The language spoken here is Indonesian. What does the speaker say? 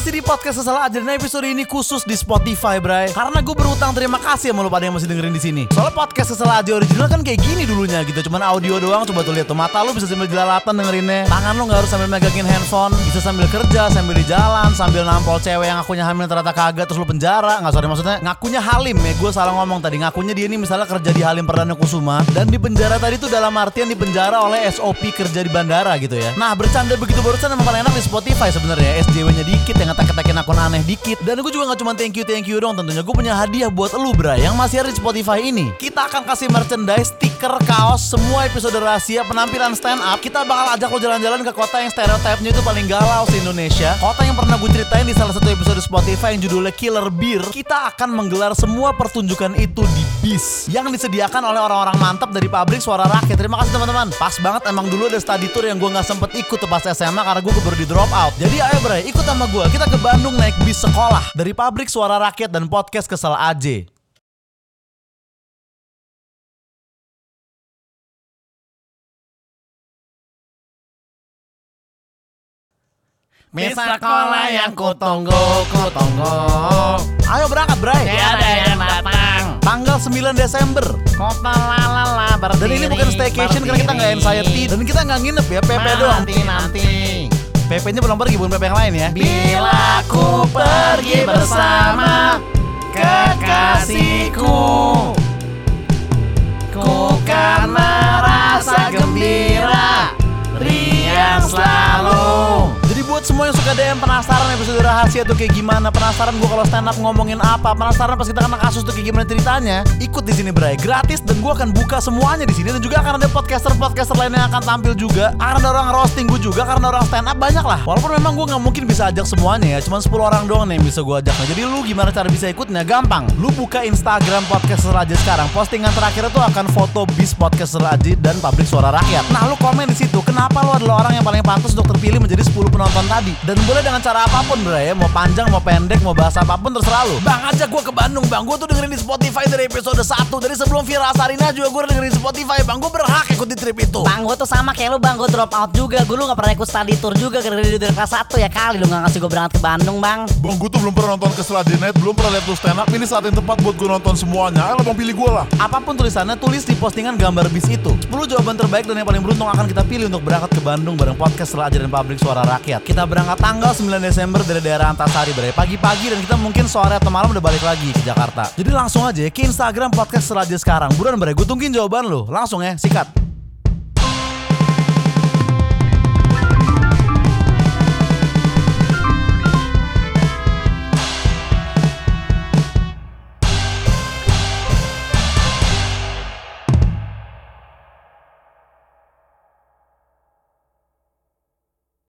Masih di podcast Kesel aja dan episode ini khusus di Spotify, Bray. Karena gue berutang terima kasih sama lo pada yang masih dengerin di sini. Soalnya podcast Kesel aja original kan kayak gini dulunya gitu, cuman audio doang. Coba tuh lihat tuh mata lo bisa sambil jelalatan dengerinnya. Tangan lo nggak harus sambil megangin handphone, bisa sambil kerja, sambil di jalan, sambil nampol cewek yang ngakunya hamil ternyata kagak terus lo penjara. Nggak sorry maksudnya ngakunya Halim ya. Gue salah ngomong tadi. Ngakunya dia ini misalnya kerja di Halim Perdana Kusuma dan di penjara tadi tuh dalam artian di penjara oleh SOP kerja di bandara gitu ya. Nah bercanda begitu barusan emang paling enak di Spotify sebenarnya. SJW-nya dikit yang ngetek-ngetekin akun aneh dikit. Dan gue juga gak cuma thank you thank you dong tentunya. Gue punya hadiah buat lu bra yang masih ada di Spotify ini. Kita akan kasih merchandise, stiker, kaos, semua episode rahasia, penampilan stand up. Kita bakal ajak lo jalan-jalan ke kota yang stereotipnya itu paling galau di Indonesia. Kota yang pernah gue ceritain di salah satu episode Spotify yang judulnya Killer Beer. Kita akan menggelar semua pertunjukan itu di bis yang disediakan oleh orang-orang mantap dari pabrik suara rakyat. Terima kasih teman-teman. Pas banget emang dulu ada study tour yang gue nggak sempet ikut tuh pas SMA karena gue keburu di drop out. Jadi ayo bre, ikut sama gue. Kita ke Bandung naik bis sekolah dari pabrik suara rakyat dan podcast kesel aja. Bis sekolah yang kutunggu, kutunggu. Ayo berangkat, Bray. Tiada yang datang Tanggal 9 Desember. Kota lalala berdiri Dan ini bukan staycation karena kita nggak anxiety dan kita nggak nginep ya, PP doang. Nanti nanti PP-nya belum pergi, bukan PP yang lain ya. Bila ku pergi bersama kekasihku Ku kan merasa gembira Riang selalu buat semua yang suka DM penasaran episode rahasia tuh kayak gimana, penasaran gua kalau stand up ngomongin apa, penasaran pas kita kena kasus tuh kayak gimana ceritanya, ikut di sini Bray, gratis dan gua akan buka semuanya di sini dan juga akan ada podcaster-podcaster lain yang akan tampil juga. Ada orang roasting gua juga karena orang stand up banyak lah. Walaupun memang gua nggak mungkin bisa ajak semuanya ya, cuma 10 orang doang nih yang bisa gua ajak. Nah, jadi lu gimana cara bisa ikutnya? Gampang. Lu buka Instagram podcaster aja sekarang. Postingan terakhir itu akan foto bis podcaster aja dan pabrik suara rakyat. Nah, lu komen di situ. Kenapa lu adalah orang yang paling pantas untuk terpilih menjadi 10 penonton tadi? Dan boleh dengan cara apa pun, bro ya. Mau panjang, mau pendek, mau bahas apa pun terserah lu. Bang, ajak gua ke Bandung, Bang. Gua tuh dengerin di Spotify dari episode 1. Dari sebelum Vira Sarina juga gua dengerin di Spotify, Bang. Gua berhak ikut di trip itu. Bang gue tuh sama kayak lu bang gue drop out juga Gue lu gak pernah ikut study tour juga Gara-gara dari kelas 1 ya kali Lu gak ngasih gue berangkat ke Bandung bang Bang, gue tuh belum pernah nonton ke Night, belum pernah lihat lu stand up. Ini saat yang tepat buat gue nonton semuanya. Ayo bang pilih gue lah. Apa pun tulisannya, tulis di postingan gambar bis itu. 10 jawaban terbaik dan yang paling beruntung akan kita pilih untuk berangkat ke Bandung bareng podcast setelah ajaran pabrik suara rakyat. Kita berangkat tanggal 9 Desember dari daerah Antasari Bre. Pagi-pagi dan kita mungkin sore atau malam udah balik lagi ke Jakarta. Jadi langsung aja ya ke Instagram podcast setelah aja sekarang. Buruan Bre, gue tungguin jawaban lu. Langsung ya, sikat.